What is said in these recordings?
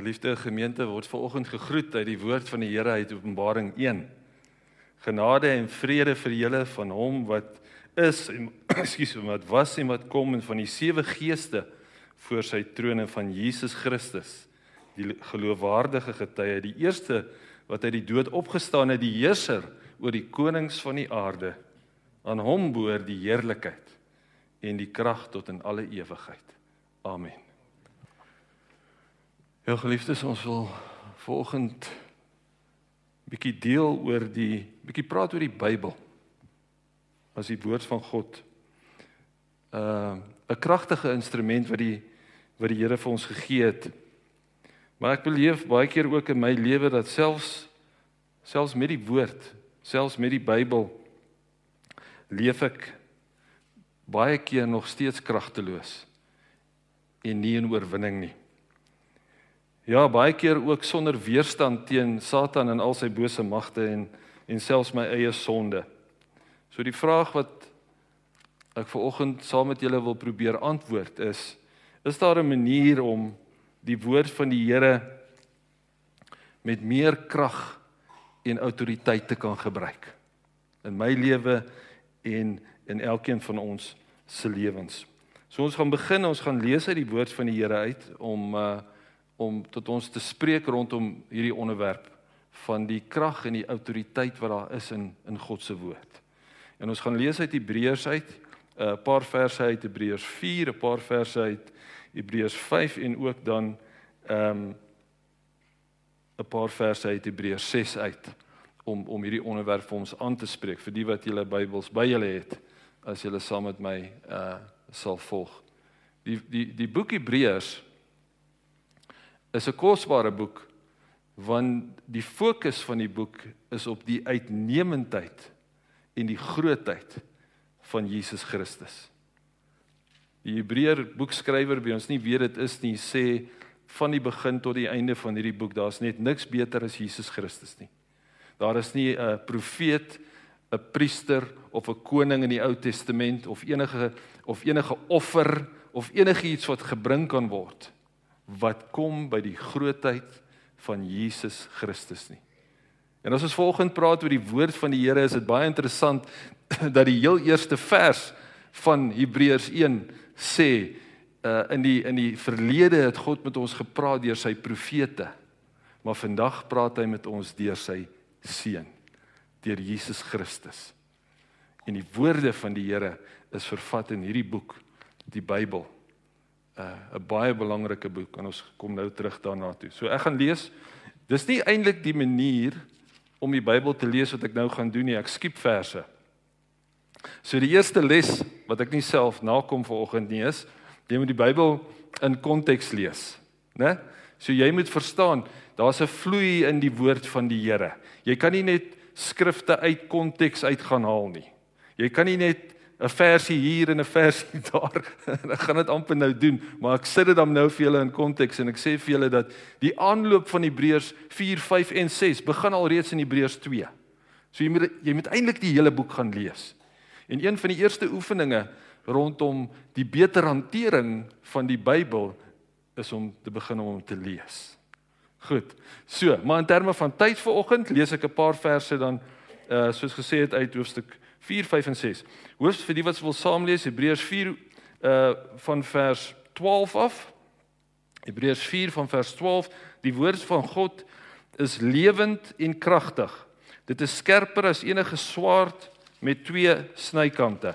Geliefde gemeente word vanoggend gegroet uit die woord van die Here uit Openbaring 1. Genade en vrede vir julle van hom wat is en ekskuus wat was en wat kom en van die sewe geeste voor sy troon en van Jesus Christus, die geloofwaardige getuie, die eerste wat uit die dood opgestaan het, die heerser oor die konings van die aarde. Aan hom behoort die heerlikheid en die krag tot in alle ewigheid. Amen. Ja geliefdes, ons wil volgend bietjie deel oor die bietjie praat oor die Bybel as die woord van God. Uh 'n kragtige instrument wat die wat die Here vir ons gegee het. Maar ek beleef baie keer ook in my lewe dat selfs selfs met die woord, selfs met die Bybel leef ek baie keer nog steeds kragteloos en nie in oorwinning nie. Ja, baie keer ook sonder weerstand teen Satan en al sy bose magte en en selfs my eie sonde. So die vraag wat ek ver oggend saam met julle wil probeer antwoord is: is daar 'n manier om die woord van die Here met meer krag en autoriteit te kan gebruik in my lewe en in elkeen van ons se lewens? So ons gaan begin, ons gaan lees uit die woord van die Here uit om uh om tot ons te spreek rondom hierdie onderwerp van die krag en die autoriteit wat daar is in in God se woord. En ons gaan lees uit Hebreërs uit, 'n uh, paar verse uit Hebreërs 4, 'n paar verse uit Hebreërs 5 en ook dan ehm um, 'n paar verse uit Hebreërs 6 uit om om hierdie onderwerp vir ons aan te spreek vir die wat julle Bybels by julle het as julle saam met my uh sal volg. Die die die boek Hebreërs is 'n kosbare boek want die fokus van die boek is op die uitnemendheid en die grootheid van Jesus Christus. Die Hebreër boekskrywer by ons nie weet dit is nie sê van die begin tot die einde van hierdie boek daar's net niks beter as Jesus Christus nie. Daar is nie 'n profeet, 'n priester of 'n koning in die Ou Testament of enige of enige offer of enigiets wat gebring kan word wat kom by die grootheid van Jesus Christus nie. En as ons volgende praat oor die woord van die Here, is dit baie interessant dat die heel eerste vers van Hebreërs 1 sê uh in die in die verlede het God met ons gepraat deur sy profete. Maar vandag praat hy met ons deur sy seun, deur Jesus Christus. En die woorde van die Here is vervat in hierdie boek, die Bybel. 'n uh, baie belangrike boek en ons kom nou terug daarna toe. So ek gaan lees. Dis nie eintlik die manier om die Bybel te lees wat ek nou gaan doen nie. Ek skiep verse. So die eerste les wat ek nie self nakom vanoggend nie is, jy moet die Bybel in konteks lees, né? So jy moet verstaan, daar's 'n vloei in die woord van die Here. Jy kan nie net skrifte uit konteks uit gaan haal nie. Jy kan nie net 'n versie hier en 'n versie daar. ek gaan dit amper nou doen, maar ek sit dit dan nou vir julle in konteks en ek sê vir julle dat die aanloop van Hebreërs 4, 5 en 6 begin al reeds in Hebreërs 2. So jy moet jy moet eintlik die hele boek gaan lees. En een van die eerste oefeninge rondom die beter hantering van die Bybel is om te begin om hom te lees. Goed. So, maar in terme van tyd vanoggend lees ek 'n paar verse dan uh soos gesê het uit hoofstuk 4 5 en 6. Hoofs vir die wat wil saam lees Hebreërs 4 uh van vers 12 af. Hebreërs 4 van vers 12, die woord van God is lewend en kragtig. Dit is skerper as enige swaard met twee snykante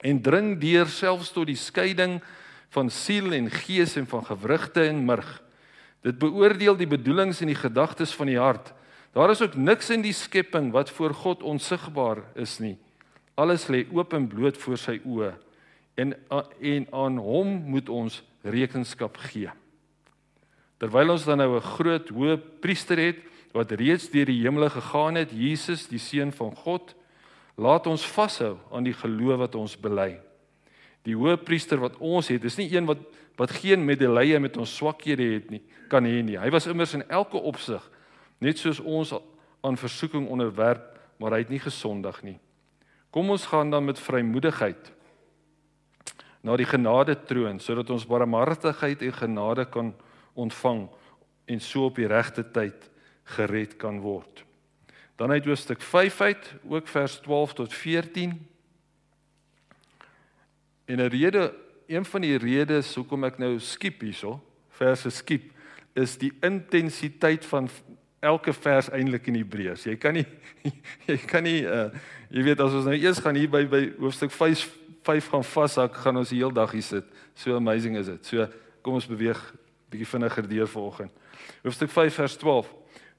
en dring deur selfs tot die skeiding van siel en gees en van gewrigte en murg. Dit beoordeel die bedoelings en die gedagtes van die hart. Daar is ook niks in die skepping wat voor God onsigbaar is nie. Alles lê oop en bloot voor sy oë en en aan hom moet ons rekenskap gee. Terwyl ons dan nou 'n groot hoë priester het wat reeds deur die hemele gegaan het, Jesus, die seun van God, laat ons vashou aan die geloof wat ons bely. Die hoë priester wat ons het, is nie een wat wat geen medelee met ons swakhede het nie, kan hê nie. Hy was immers in elke opsig net soos ons aan versoeking onderwerp, maar hy het nie gesondig nie. Kom ons gaan dan met vrymoedigheid na die genade troon sodat ons barmhartigheid en genade kan ontvang en so op die regte tyd gered kan word. Dan uit hoofstuk 5 uit, ook vers 12 tot 14. En 'n rede, een van die redes hoekom ek nou skiep hierso, verse skiep, is die intensiteit van elke vers eintlik in Hebreërs. Jy kan nie jy kan nie uh jy weet as ons nou eers gaan hier by by hoofstuk 5 5 gaan vashak, gaan ons die hele dag hier sit. So amazing is dit. So kom ons beweeg bietjie vinniger deur vanoggend. Hoofstuk 5 vers 12.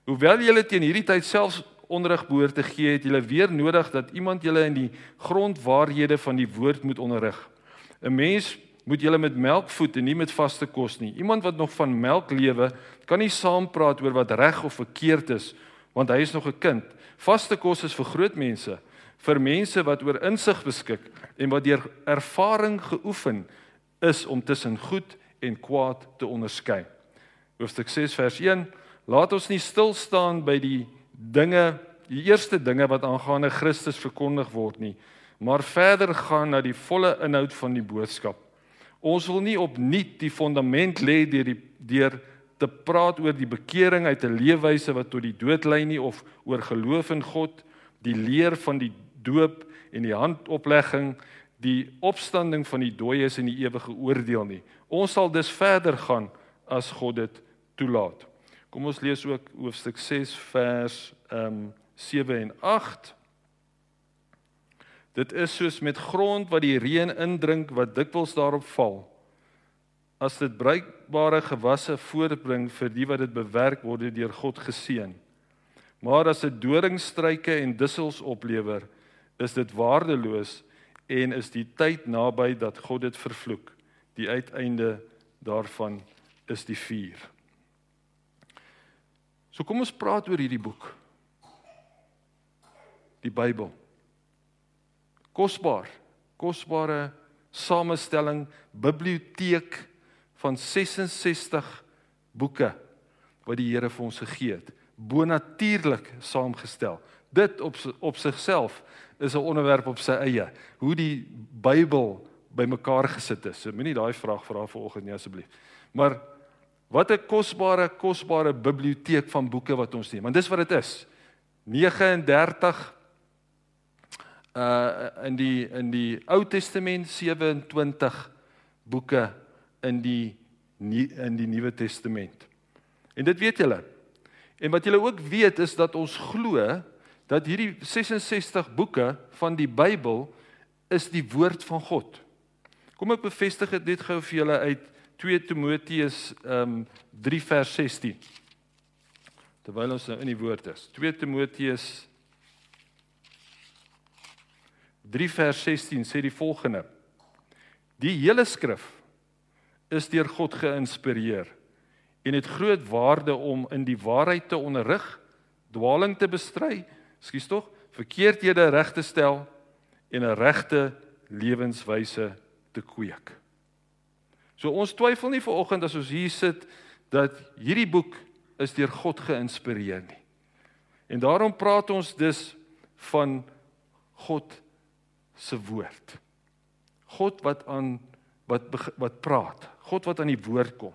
Hoewel julle teen hierdie tyd selfs onderrig behoort te gee, het julle weer nodig dat iemand julle in die grondwaarhede van die woord moet onderrig. 'n Mens moet julle met melk voed en nie met vaste kos nie. Iemand wat nog van melk lewe, kan nie saampraat oor wat reg of verkeerd is, want hy is nog 'n kind. Vaste kos is vir groot mense, vir mense wat oor insig beskik en wat deur ervaring geoefen is om tussen goed en kwaad te onderskei. Hoofstuk 6 vers 1: Laat ons nie stil staan by die dinge, die eerste dinge wat aangaande Christus verkondig word nie, maar verder gaan na die volle inhoud van die boodskap. Ons wil nie opnuut die fondament lê deur die deur te praat oor die bekering uit 'n leefwyse wat tot die dood lei nie of oor geloof in God, die leer van die doop en die handoplegging, die opstanding van die dooies en die ewige oordeel nie. Ons sal dus verder gaan as God dit toelaat. Kom ons lees ook hoofstuk 6 vers ehm um, 7 en 8. Dit is soos met grond wat die reën indrink wat dikwels daarop val. As dit bruikbare gewasse voortbring vir die wat dit bewerk word deur God geseën. Maar as dit doringstruike en dussels oplewer, is dit waardeloos en is die tyd naby dat God dit vervloek. Die uiteinde daarvan is die vuur. So kom ons praat oor hierdie boek. Die Bybel kosbaar kosbare samestelling biblioteek van 66 boeke wat die Here vir ons gegee het bonatuurlik saamgestel. Dit op op sigself is 'n onderwerp op sy eie hoe die Bybel bymekaar gesit is. So moenie daai vraag vra vanoggend nie asseblief. Maar wat 'n kosbare kosbare biblioteek van boeke wat ons het want dis wat dit is. 39 uh in die in die Ou Testament 27 boeke in die in die Nuwe Testament. En dit weet julle. En wat julle ook weet is dat ons glo dat hierdie 66 boeke van die Bybel is die woord van God. Kom ek bevestig dit gou vir julle uit 2 Timoteus um 3 vers 16. Terwyl ons nou in die woord is. 2 Timoteus 3 vers 16 sê die volgende: Die hele skrif is deur God geïnspireer en het groot waarde om in die waarheid te onderrig, dwaling te bestry, skuis tog, verkeerdhede reg te stel en 'n regte lewenswyse te kweek. So ons twyfel nie ver oggend as ons hier sit dat hierdie boek is deur God geïnspireer nie. En daarom praat ons dus van God se woord. God wat aan wat wat praat. God wat aan die woord kom.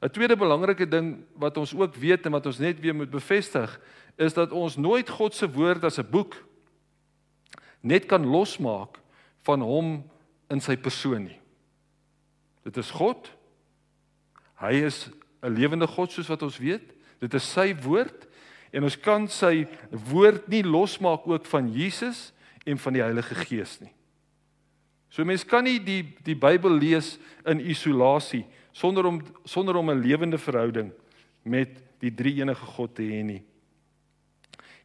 'n Tweede belangrike ding wat ons ook weet en wat ons net weer moet bevestig is dat ons nooit God se woord as 'n boek net kan losmaak van hom in sy persoon nie. Dit is God. Hy is 'n lewende God soos wat ons weet. Dit is sy woord en ons kan sy woord nie losmaak ook van Jesus nie en van die Heilige Gees nie. So mense kan nie die die Bybel lees in isolasie sonder om sonder om 'n lewende verhouding met die drie enige God te hê nie.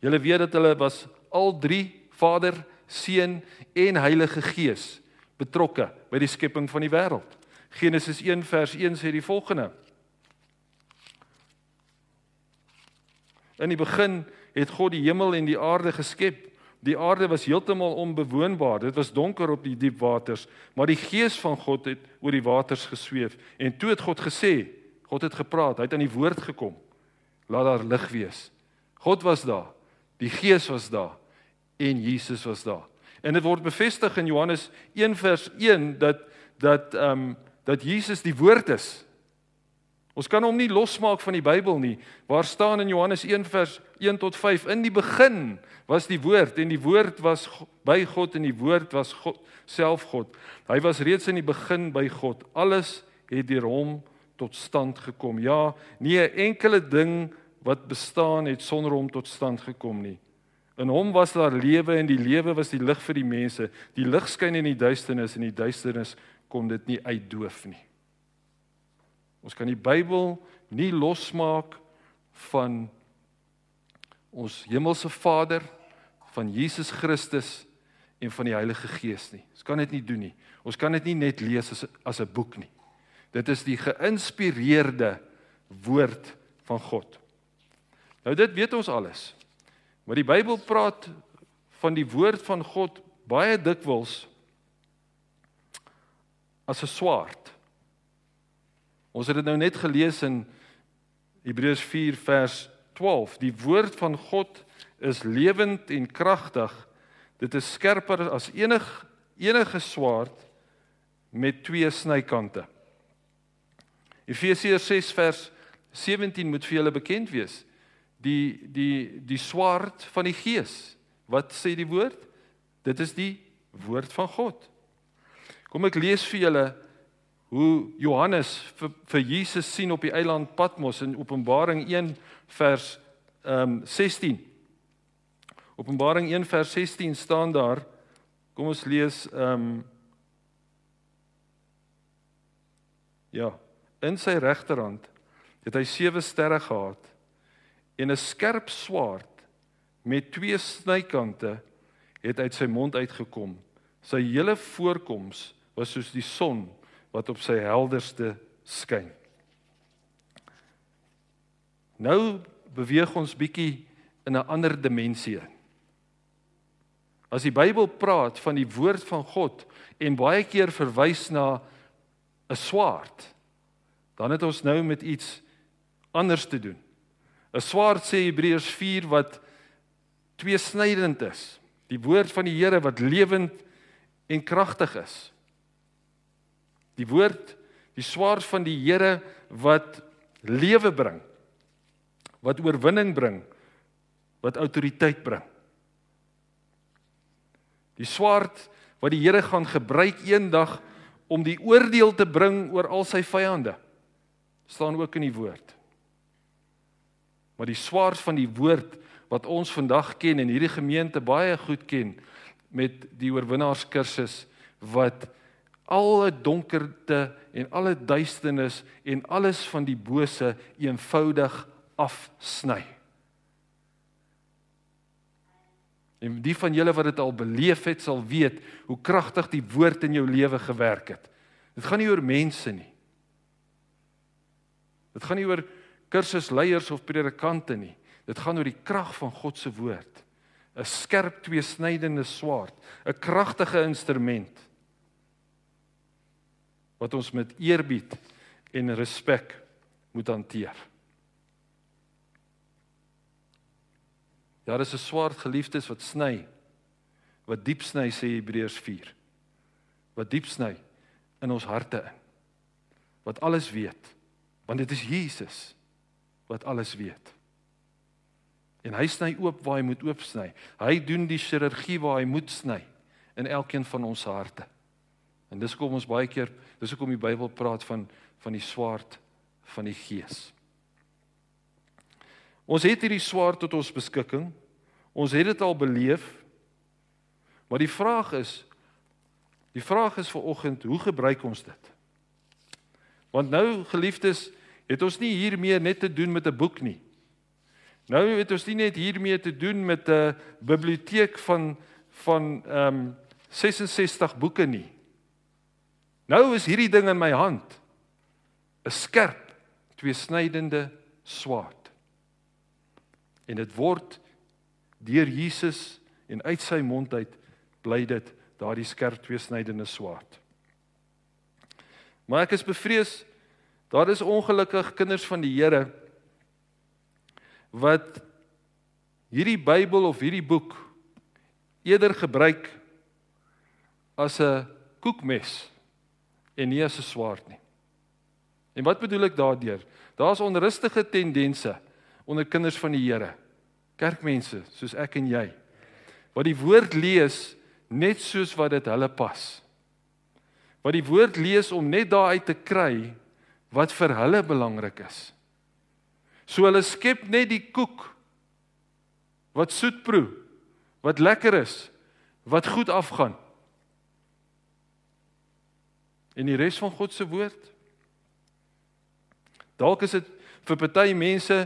Julle weet dat hulle was al drie Vader, Seun en Heilige Gees betrokke by die skepping van die wêreld. Genesis 1 vers 1 sê die volgende: In die begin het God die hemel en die aarde geskep. Die aarde was heeltemal onbewoonbaar. Dit was donker op die diep waters, maar die gees van God het oor die waters gesweef. En toe het God gesê, God het gepraat, hy het aan die woord gekom. Laat daar lig wees. God was daar. Die gees was daar en Jesus was daar. En dit word bevestig in Johannes 1 vers 1 dat dat ehm um, dat Jesus die woord is. Ons kan hom nie losmaak van die Bybel nie. Waar staan in Johannes 1 vers 1 tot 5: In die begin was die woord en die woord was by God en die woord was God self God. Hy was reeds in die begin by God. Alles het deur hom tot stand gekom. Ja, nie 'n enkele ding wat bestaan het sonder hom tot stand gekom nie. In hom was daar lewe en die lewe was die lig vir die mense. Die lig skyn in die duisternis en die duisternis kon dit nie uitdoof nie. Ons kan die Bybel nie losmaak van ons hemelse Vader, van Jesus Christus en van die Heilige Gees nie. Ons kan dit nie doen nie. Ons kan dit nie net lees as as 'n boek nie. Dit is die geïnspireerde woord van God. Nou dit weet ons alles. Maar die Bybel praat van die woord van God baie dikwels as 'n swaard. Ons het dit nou net gelees in Hebreërs 4 vers 12. Die woord van God is lewend en kragtig. Dit is skerper as enig enige swaard met twee snykante. Efesiërs 6 vers 17 moet vir julle bekend wees. Die die die swaard van die gees. Wat sê die woord? Dit is die woord van God. Kom ek lees vir julle hoe Johannes vir, vir Jesus sien op die eiland Patmos in Openbaring 1 vers ehm um, 16. Openbaring 1 vers 16 staan daar. Kom ons lees ehm um, Ja, in sy regterhand het hy sewe sterre gehad en 'n skerp swaard met twee snykante het uit sy mond uitgekom. Sy hele voorkoms was soos die son wat op sy helderste skyn. Nou beweeg ons bietjie in 'n ander dimensie. As die Bybel praat van die woord van God en baie keer verwys na 'n swaard, dan het ons nou met iets anders te doen. 'n Swaard sê Hebreërs 4 wat tweesnydend is. Die woord van die Here wat lewend en kragtig is. Die woord, die swaard van die Here wat lewe bring. Wat oorwinning bring. Wat autoriteit bring. Die swaard wat die Here gaan gebruik eendag om die oordeel te bring oor al sy vyande. staan ook in die woord. Maar die swaard van die woord wat ons vandag ken en hierdie gemeente baie goed ken met die oorwinnaarskursus wat alle donkerte en alle duisternis en alles van die bose eenvoudig afsny. En die van julle wat dit al beleef het, sal weet hoe kragtig die woord in jou lewe gewerk het. Dit gaan nie oor mense nie. Dit gaan nie oor kursusleiers of predikante nie. Dit gaan oor die krag van God se woord. 'n Skerp tweesnydende swaard, 'n kragtige instrument wat ons met eerbied en respek moet hanteer. Ja, dis 'n swaard geliefdes wat sny. Wat diep sny sê Hebreërs 4. Wat diep sny in ons harte in. Wat alles weet. Want dit is Jesus wat alles weet. En hy sny oop waar hy moet oop sny. Hy doen die chirurgie waar hy moet sny in elkeen van ons harte. En dis kom ons baie keer, dis hoekom die Bybel praat van van die swaard van die gees. Ons het hierdie swaard tot ons beskikking. Ons het dit al beleef. Maar die vraag is die vraag is vir oggend, hoe gebruik ons dit? Want nou geliefdes, het ons nie hier meer net te doen met 'n boek nie. Nou het ons nie net hiermee te doen met 'n biblioteek van van ehm um, 66 boeke nie. Nou is hierdie ding in my hand 'n skerp, tweesnydende swaard. En dit word deur Jesus en uit sy mond uit bly dit daardie skerp tweesnydende swaard. Maar ek is bevrees daar is ongelukkig kinders van die Here wat hierdie Bybel of hierdie boek eerder gebruik as 'n koekmes en nie as 'n swaard nie. En wat bedoel ek daardeur? Daar's onrustige tendense onder kinders van die Here. Kerkmense soos ek en jy. Wat die woord lees net soos wat dit hulle pas. Wat die woord lees om net daaruit te kry wat vir hulle belangrik is. So hulle skep net die koek wat soet proe, wat lekker is, wat goed afgaan. En die res van God se woord Dalk is dit vir party mense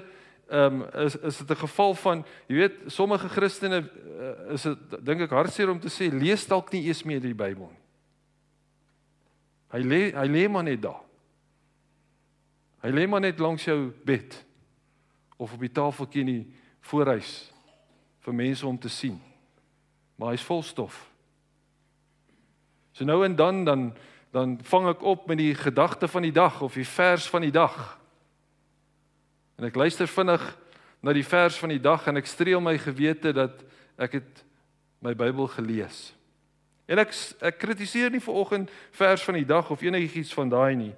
ehm um, is is dit 'n geval van jy weet sommige Christene uh, is dit dink ek hartseer om te sê lees dalk nie eens meer die Bybel nie. Hy lê hy lê maar net daar. Hy lê maar net langs jou bed of op die tafeltjie in die voorhuis vir mense om te sien. Maar hy's vol stof. So nou en dan dan dan vang ek op met die gedagte van die dag of die vers van die dag. En ek luister vinnig na die vers van die dag en ek streel my gewete dat ek het my Bybel gelees. En ek ek kritiseer nie vanoggend vers van die dag of enigiets van daai nie.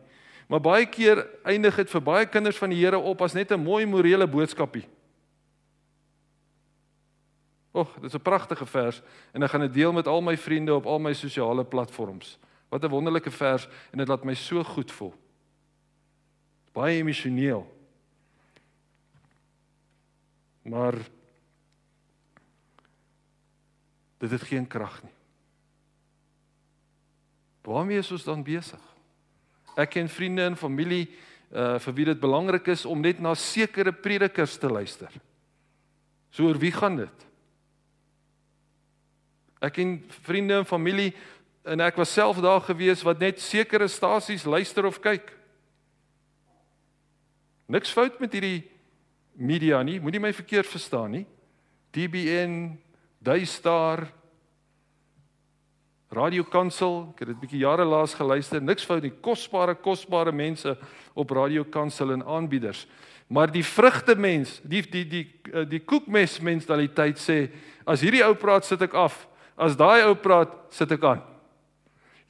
Maar baie keer eindig dit vir baie kinders van die Here op as net 'n mooi morele boodskapie. Och, dit is 'n pragtige vers en ek gaan dit deel met al my vriende op al my sosiale platforms. Wat 'n wonderlike vers en dit laat my so goed voel. Baie emosioneel. Maar dit het geen krag nie. Waarmee is ons dan besig? Ek ken vriende en familie uh vir wie dit belangrik is om net na sekere predikers te luister. So oor wie gaan dit? Ek ken vriende en familie en ek was self daar gewees wat net sekere stasies luister of kyk. Niks fout met hierdie media nie, moenie my verkeerd verstaan nie. TBN, Daystar, Radio Kansel, ek het dit bietjie jare laas geluister, niks fout nie, kosbare kosbare mense op Radio Kansel en aanbieders. Maar die vrugte mens, die die die die, die koekmes mentaliteit sê, as hierdie ou praat sit ek af, as daai ou praat sit ek aan.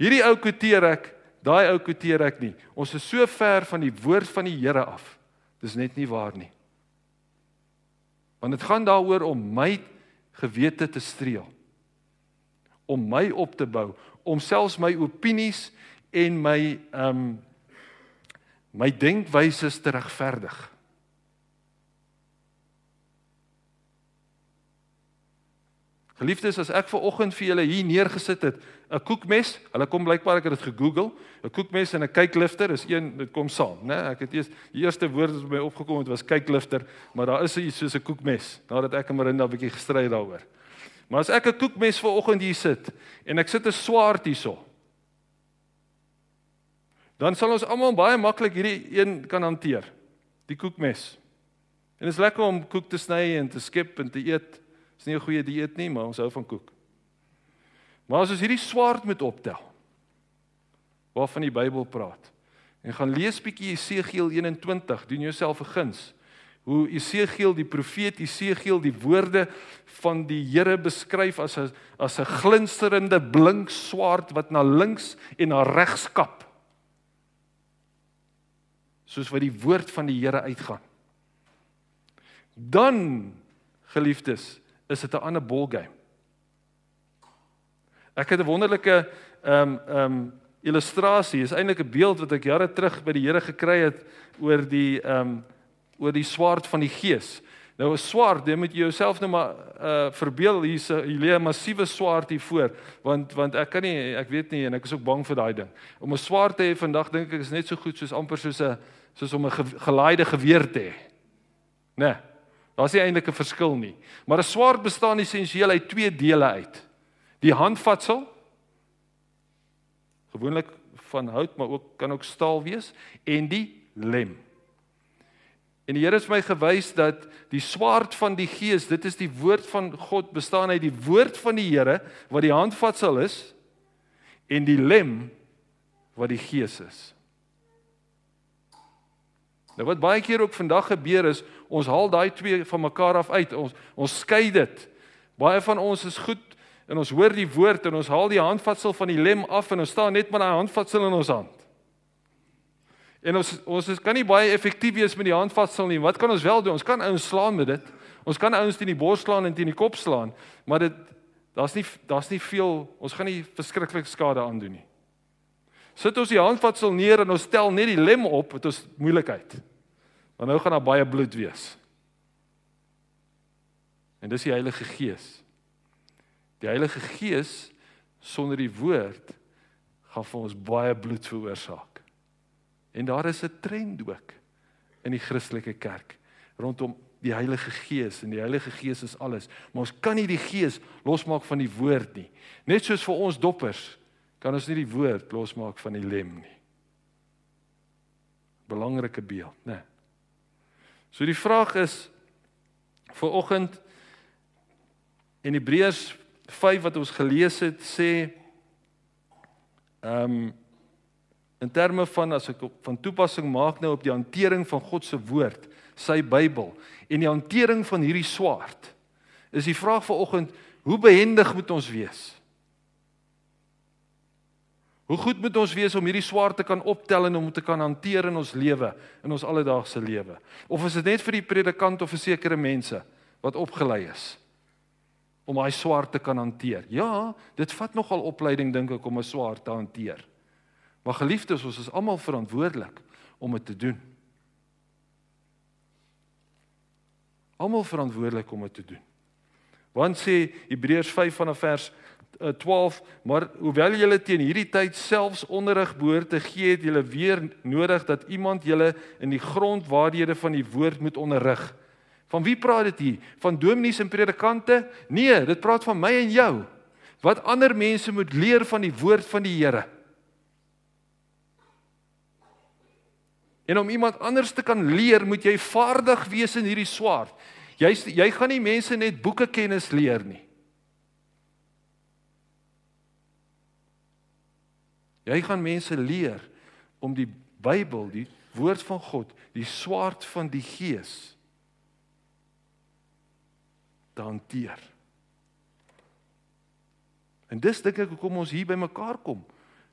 Hierdie ou kwoteer ek, daai ou kwoteer ek nie. Ons is so ver van die woord van die Here af. Dis net nie waar nie. Want dit gaan daaroor om my gewete te streel. Om my op te bou, om selfs my opinies en my ehm um, my denkwyse te regverdig. Geliefdes, as ek ver oggend vir julle hier neergesit het, 'n koekmes, hulle kom blykbaar ek het dit gegoogel, 'n koekmes en 'n kyklifter is een dit kom saam, né? Ek het eers die eerste woord wat by my opgekom het was kyklifter, maar daar is iets soos 'n koekmes, nadat ek en Marinda 'n bietjie gestry daaroor. Maar as ek 'n koekmes ver oggend hier sit en ek sit 'n swaard hierso, dan sal ons almal baie maklik hierdie een kan hanteer, die koekmes. En dit is lekker om koek te sny en te skep en te eet. Dis nie 'n goeie dieet nie, maar ons hou van koek. Maar as ons hierdie swaard moet optel waarvan die Bybel praat en gaan lees bietjie Esegiel 21, doen jouself 'n guns. Hoe Esegiel die profeet Esegiel die woorde van die Here beskryf as 'n as 'n glinsterende blink swaard wat na links en na regs kap. Soos wat die woord van die Here uitgaan. Dan geliefdes, is dit 'n ander ballgame. Ek het 'n wonderlike ehm um, ehm um, illustrasie. Is eintlik 'n beeld wat ek jare terug by die Here gekry het oor die ehm um, oor die swaard van die Gees. Nou 'n swaard, jy moet jouself nou maar uh verbeel hier's 'n hier lê 'n massiewe swaard hier voor, want want ek kan nie ek weet nie en ek is ook bang vir daai ding. Om 'n swaard te hê vandag dink ek is net so goed soos amper soos 'n soos om 'n gelaaide geweer te hê. Né? Nee. Daar's nie eintlik 'n verskil nie. Maar 'n swaard bestaan essensieel uit twee dele uit. Die handvatsel gewoonlik van hout, maar ook kan ook staal wees en die lem. En die Here het my gewys dat die swaard van die Gees, dit is die woord van God bestaan uit die woord van die Here wat die handvatsel is en die lem wat die Gees is. Nou wat baie keer ook vandag gebeur is, ons haal daai twee van mekaar af uit. Ons ons skei dit. Baie van ons is goed en ons hoor die woord en ons haal die handvatsel van die lem af en ons staan net met daai handvatsel in ons hand. En ons ons is kan nie baie effektief wees met die handvatsel nie. Wat kan ons wel doen? Ons kan ouens slaan met dit. Ons kan ouens teen die bors slaan en teen die kop slaan, maar dit daar's nie daar's nie veel ons gaan nie verskriklik skade aan doen nie. Sit ons die handvatsel neer en ons stel net die lem op, het ons moeilikheid. Want nou gaan daar baie bloed wees. En dis die Heilige Gees. Die Heilige Gees sonder die woord gaan vir ons baie bloed veroorsaak. En daar is 'n trend ook in die Christelike kerk rondom die Heilige Gees en die Heilige Gees is alles, maar ons kan nie die Gees losmaak van die woord nie. Net soos vir ons doppers kan ons nie die woord losmaak van die lem nie. Belangrike beeld, né? So die vraag is vir oggend in Hebreërs 5 wat ons gelees het sê ehm um, in terme van as ek van toepassing maak nou op die hantering van God se woord, sy Bybel en die hantering van hierdie swaard. Is die vraag vir oggend, hoe behendig moet ons wees? Hoe goed moet ons wees om hierdie swaard te kan optel en om te kan hanteer in ons lewe, in ons alledaagse lewe? Of is dit net vir die predikant of vir sekere mense wat opgelei is? Om daai swaar te kan hanteer. Ja, dit vat nogal opleiding dink ek om 'n swaar te hanteer. Maar geliefdes, ons is almal verantwoordelik om dit te doen. Almal verantwoordelik om dit te doen. Want sê Hebreërs 5 vanaf vers 12, maar hoewel julle teen hierdie tyd selfs onderrig behoort te gee, het julle weer nodig dat iemand julle in die grondwaardhede van die woord moet onderrig. Van wie praat dit hier? Van dominees en predikante? Nee, dit praat van my en jou. Wat ander mense moet leer van die woord van die Here. En om iemand anders te kan leer, moet jy vaardig wees in hierdie swaard. Jy jy gaan nie mense net boeke kennis leer nie. Jy gaan mense leer om die Bybel, die woord van God, die swaard van die Gees te hanteer. En dis dink ek hoekom ons hier bymekaar kom.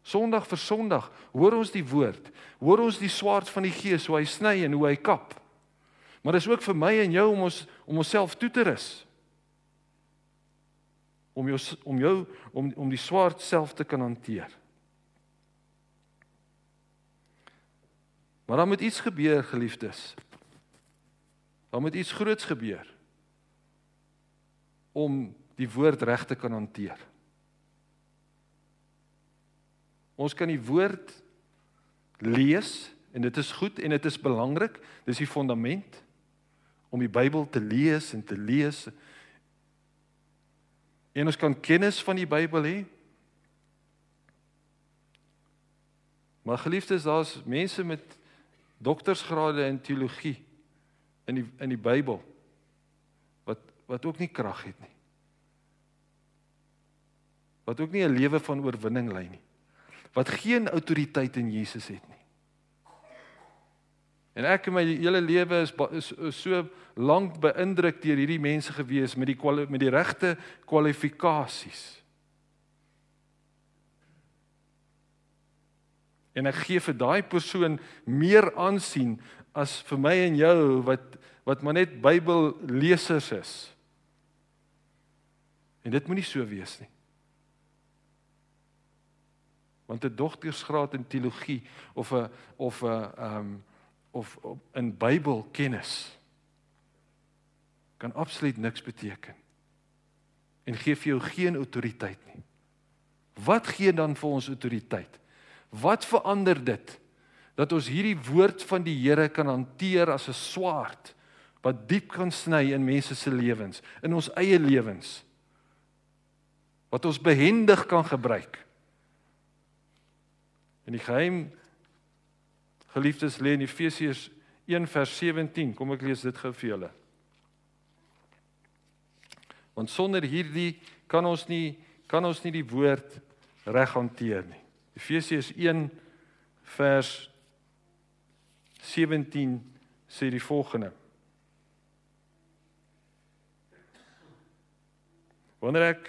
Sondag vir Sondag hoor ons die woord, hoor ons die swaard van die Gees hoe hy sny en hoe hy kap. Maar dis ook vir my en jou om ons om onsself toe te rus. Om jou om jou om om die swaard self te kan hanteer. Maar dan moet iets gebeur, geliefdes. Dan moet iets groots gebeur om die woord reg te kan hanteer. Ons kan die woord lees en dit is goed en dit is belangrik. Dis die fondament om die Bybel te lees en te lees. En ons kan kennis van die Bybel hê. Maar geliefdes, daar's mense met doktorsgrade in teologie in die in die Bybel wat ook nie krag het nie. Wat ook nie 'n lewe van oorwinning lei nie. Wat geen autoriteit in Jesus het nie. En ek in my hele lewe is, is, is so lank beïndruk deur hierdie mense gewees met die met die regte kwalifikasies. En ek gee vir daai persoon meer aansien as vir my en jou wat wat maar net Bybellesers is. En dit moenie so wees nie. Want 'n doktersgraad in teologie of 'n of 'n ehm um, of, of in Bybelkennis kan absoluut niks beteken en gee vir jou geen autoriteit nie. Wat gee dan vir ons autoriteit? Wat verander dit dat ons hierdie woord van die Here kan hanteer as 'n swaard wat diep kan sny in mense se lewens, in ons eie lewens? Wat ons behendig kan gebruik. En die geheim geliefdes lê in Efesiërs 1 vers 17. Kom ek lees dit gou vir julle. Want sonder hierdie kan ons nie kan ons nie die woord reg hanteer nie. Efesiërs 1 vers 17 sê die volgende. Wanneer ek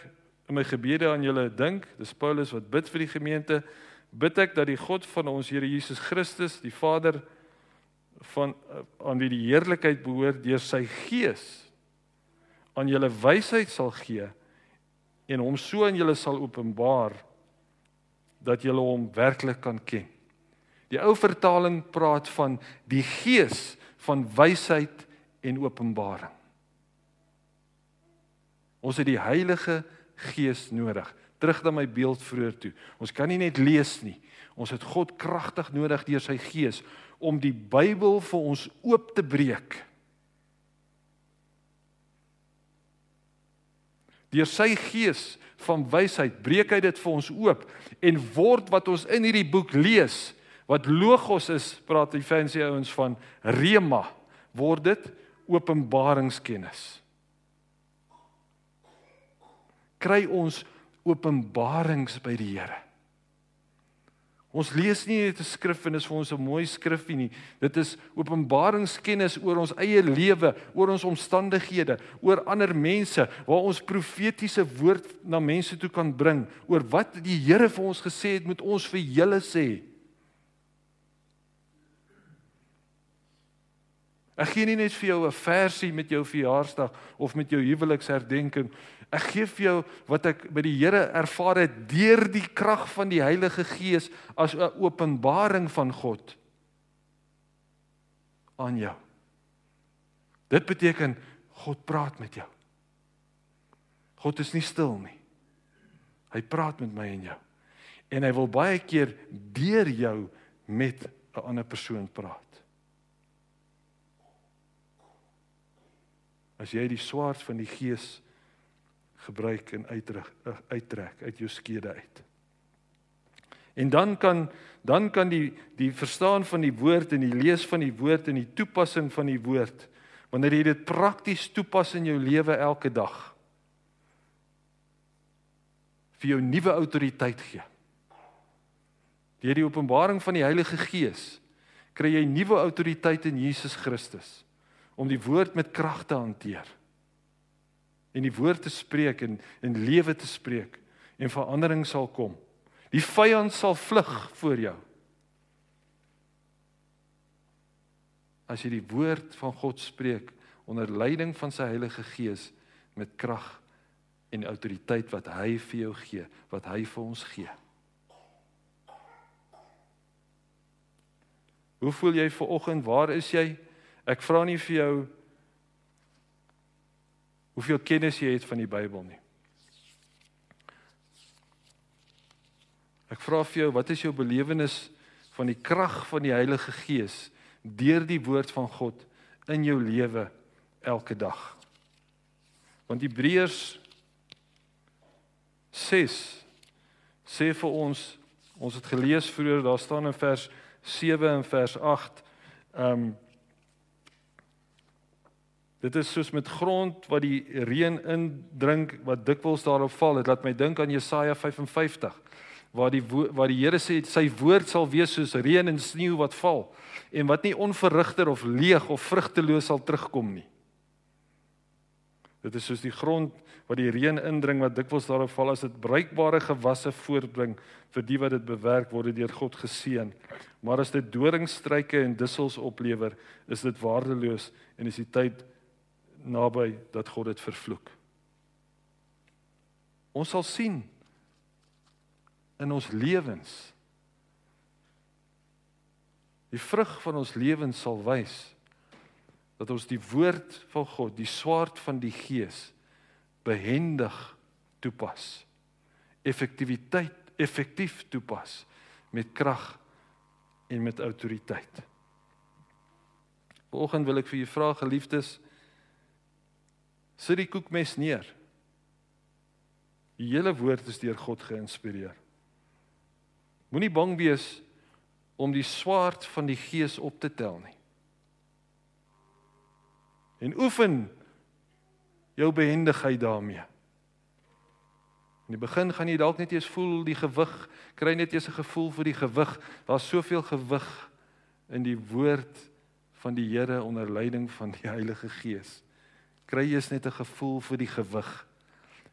in my gebede aan julle dink. Dis Paulus wat bid vir die gemeente bid ek dat die God van ons Here Jesus Christus, die Vader van aan wie die heerlikheid behoort deur sy gees aan julle wysheid sal gee en hom so aan julle sal openbaar dat julle hom werklik kan ken. Die ou vertaling praat van die gees van wysheid en openbaring. Ons het die Heilige Gees nodig. Terug na my beeld vroeër toe. Ons kan nie net lees nie. Ons het God kragtig nodig deur sy Gees om die Bybel vir ons oop te breek. Deur sy Gees van wysheid breek hy dit vir ons oop en word wat ons in hierdie boek lees, wat logos is, praat die fancy ouens van rema, word dit openbaringskennis. Kry ons openbarings by die Here. Ons lees nie net 'n skrif en dit is vir ons 'n mooi skrifie nie. Dit is openbaringskennis oor ons eie lewe, oor ons omstandighede, oor ander mense waar ons profetiese woord na mense toe kan bring oor wat die Here vir ons gesê het moet ons vir julle sê. Ek gee nie net vir jou 'n versie met jou verjaarsdag of met jou huweliksherdenking Ek gee vir jou wat ek by die Here ervaar het deur die krag van die Heilige Gees as 'n openbaring van God aan jou. Dit beteken God praat met jou. God is nie stil nie. Hy praat met my en jou. En hy wil baie keer deur jou met 'n ander persoon praat. As jy die swaard van die Gees gebruik en uittrek uittrek uit jou skede uit. En dan kan dan kan die die verstaan van die woord en die lees van die woord en die toepassing van die woord wanneer jy dit prakties toepas in jou lewe elke dag vir jou nuwe autoriteit gee. Deur die openbaring van die Heilige Gees kry jy nuwe autoriteit in Jesus Christus om die woord met krag te hanteer en die woord te spreek en in lewe te spreek en verandering sal kom. Die vyand sal vlug voor jou. As jy die woord van God spreek onder leiding van sy Heilige Gees met krag en autoriteit wat hy vir jou gee, wat hy vir ons gee. Hoe voel jy ver oggend? Waar is jy? Ek vra nie vir jou hoeveel kennis jy het van die Bybel nie. Ek vra vir jou, wat is jou belewenis van die krag van die Heilige Gees deur die woord van God in jou lewe elke dag? Want Hebreërs 6 sê vir ons, ons het gelees vroeër, daar staan in vers 7 en vers 8, ehm um, Dit is soos met grond wat die reën indrink wat dikwels daarop val. Dit laat my dink aan Jesaja 55 waar die waar die Here sê sy woord sal wees soos reën en sneeu wat val en wat nie onverrigter of leeg of vrugteloos sal terugkom nie. Dit is soos die grond wat die reën indring wat dikwels daarop val as dit bruikbare gewasse voortbring vir die wat dit bewerk word deur God geseën. Maar as dit doringstruike en dussels oplewer, is dit waardeloos en is die tyd naby dat God dit vervloek. Ons sal sien in ons lewens die vrug van ons lewens sal wys dat ons die woord van God, die swaard van die gees behendig toepas. Effektiwiteit effektief toepas met krag en met autoriteit. Vanoggend wil ek vir julle vra geliefdes, Sit die koekmes neer. Die hele woord is deur God geïnspireer. Moenie bang wees om die swaard van die gees op te tel nie. En oefen jou behendigheid daarmee. In die begin gaan jy dalk net eers voel die gewig, kry net eers 'n gevoel vir die gewig. Daar's soveel gewig in die woord van die Here onder leiding van die Heilige Gees kry jy net 'n gevoel vir die gewig,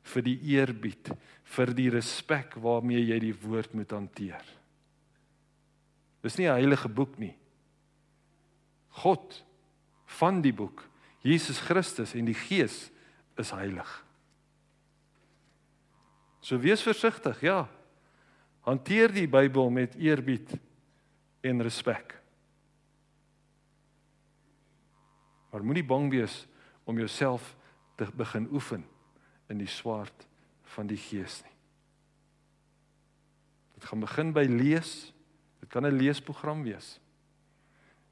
vir die eerbied, vir die respek waarmee jy die woord moet hanteer. Dis nie 'n heilige boek nie. God van die boek, Jesus Christus en die Gees is heilig. So wees versigtig, ja. Hanteer die Bybel met eerbied en respek. Maar moenie bang wees om jouself te begin oefen in die swaard van die Gees nie. Dit gaan begin by lees. Dit kan 'n leesprogram wees.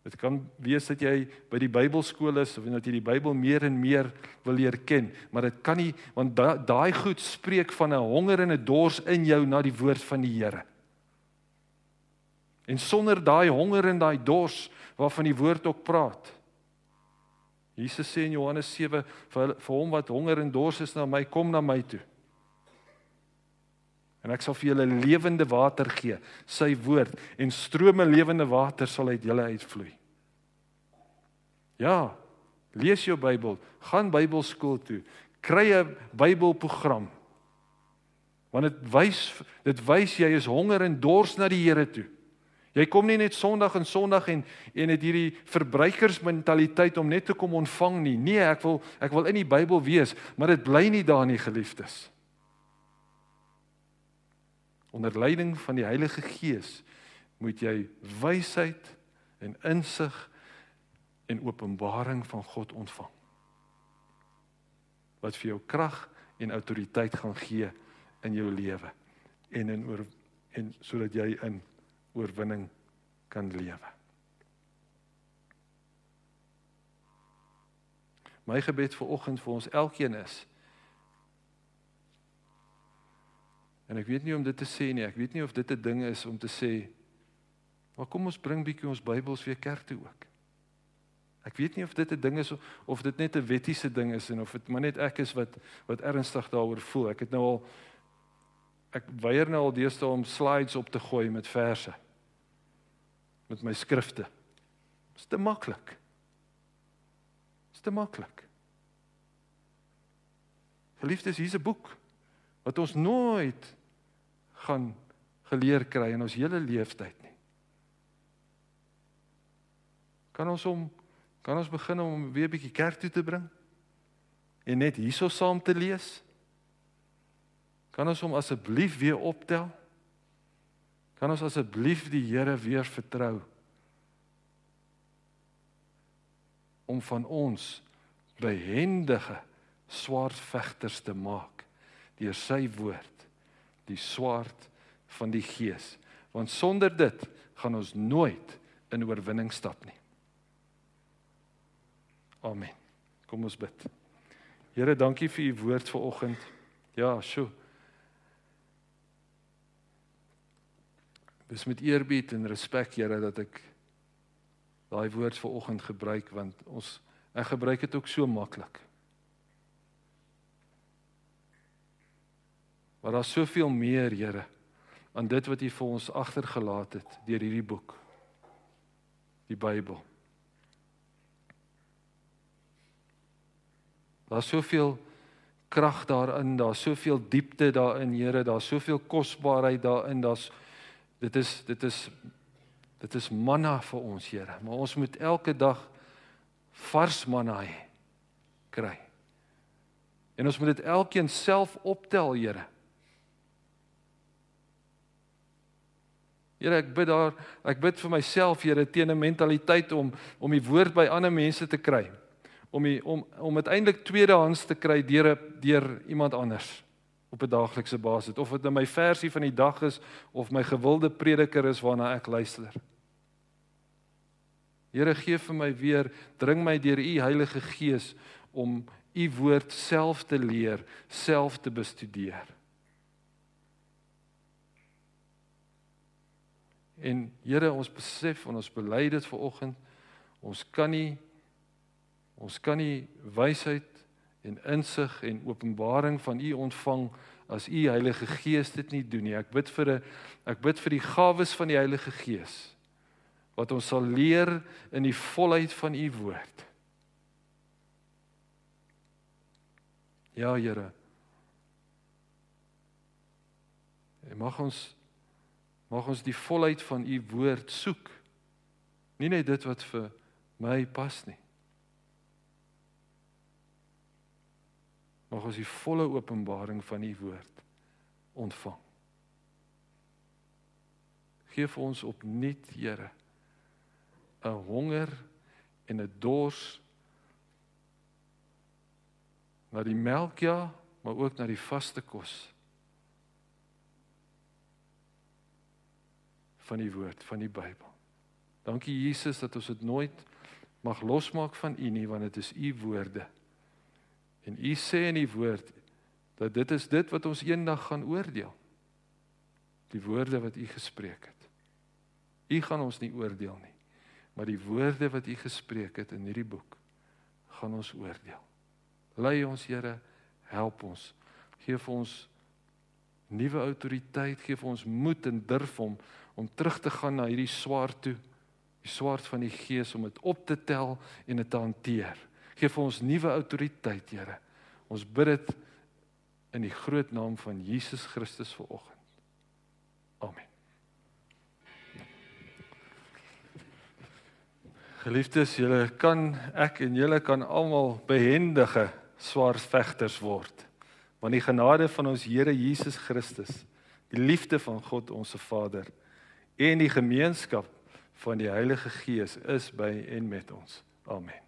Dit kan wees dat jy by die Bybelskool is of dat jy die Bybel meer en meer wil leer ken, maar dit kan nie want daai da, goed spreek van 'n honger en 'n dors in jou na die woord van die Here. En sonder daai honger en daai dors waarvan die woord ook praat. Jesus sê in Johannes 7 vir vir hom wat honger en dors is na my, kom na my toe. En ek sal vir julle lewende water gee, sy woord en strome lewende water sal uit julle uitvloei. Ja, lees jou Bybel, gaan Bybelskool toe, kry 'n Bybelprogram. Want dit wys dit wys jy is honger en dors na die Here toe. Jy kom nie net Sondag en Sondag en en het hierdie verbruikersmentaliteit om net te kom ontvang nie. Nee, ek wil ek wil in die Bybel wees, maar dit bly nie daar nie, geliefdes onder leiding van die Heilige Gees moet jy wysheid en insig en openbaring van God ontvang. Wat vir jou krag en autoriteit gaan gee in jou lewe en in oor en sodat jy in oorwinning kan lewe. My gebed vir oggend vir ons elkeen is En ek weet nie om dit te sê nie. Ek weet nie of dit 'n ding is om te sê. Maar kom ons bring bietjie ons Bybels weer kerk toe ook. Ek weet nie of dit 'n ding is of dit net 'n wettiese ding is en of dit maar net ek is wat wat ernstig daaroor voel. Ek het nou al ek weier nou al deesdae om slides op te gooi met verse met my skrifte. Dis te maklik. Dis te maklik. Geliefdes, hier's 'n boek wat ons nooit gaan geleer kry in ons hele lewenstyd nie. Kan ons hom kan ons begin om weer 'n bietjie kerk toe te bring en net hierso saam te lees? Kan ons hom asseblief weer optel? Kan ons asseblief die Here weer vertrou? om van ons behendige swaardvegters te maak deur sy woord die swaard van die gees. Want sonder dit gaan ons nooit in oorwinning stap nie. Amen. Kom ons bid. Here dankie vir u woord vanoggend. Ja sjo Dis met eerbied en respek Here dat ek daai woord vanoggend gebruik want ons ek gebruik dit ook so maklik Maar daar's soveel meer, Here, aan dit wat U vir ons agtergelaat het deur hierdie boek. Die Bybel. Daar's soveel krag daarin, daar's soveel diepte daarin, Here, daar's soveel kosbaarheid daarin, daar's dit is dit is dit is manna vir ons, Here, maar ons moet elke dag vars manna hê kry. En ons moet dit elkeen self optel, Here. Here, ek bid daar, ek bid vir myself, Here, teen 'n mentaliteit om om die woord by ander mense te kry. Om die, om om uiteindelik tweedehands te kry deur deur iemand anders op 'n daaglikse basis of dit nou my versie van die dag is of my gewilde prediker is waarna ek luister. Here gee vir my weer, dring my deur u Heilige Gees om u woord self te leer, self te bestudeer. En Here, ons besef en ons bely dit ver oggend. Ons kan nie ons kan nie wysheid en insig en openbaring van U ontvang as U Heilige Gees dit nie doen nie. Ek bid vir 'n ek bid vir die gawes van die Heilige Gees wat ons sal leer in die volheid van U woord. Ja, Here. En mag ons Mag ons die volheid van u woord soek. Nie net dit wat vir my pas nie. Mag ons die volle openbaring van u woord ontvang. Geef ons opnuut, Here, 'n honger en 'n dors na die melk ja, maar ook na die vaste kos. van die woord van die Bybel. Dankie Jesus dat ons dit nooit mag losmaak van U nie want dit is U woorde. En U sê in die woord dat dit is dit wat ons eendag gaan oordeel. Die woorde wat U gespreek het. U gaan ons nie oordeel nie, maar die woorde wat U gespreek het in hierdie boek gaan ons oordeel. Lei ons Here, help ons. Geef ons nuwe autoriteit, gee ons moed en durf om om terug te gaan na hierdie swaard toe, die swaard van die Gees om dit op te tel en dit te hanteer. Geef ons nuwe autoriteit, Here. Ons bid dit in die groot naam van Jesus Christus vir oggend. Amen. Geliefdes, julle kan ek en julle kan almal behendige swaardvegters word. Want die genade van ons Here Jesus Christus, die liefde van God ons Vader en die gemeenskap van die Heilige Gees is by en met ons. Amen.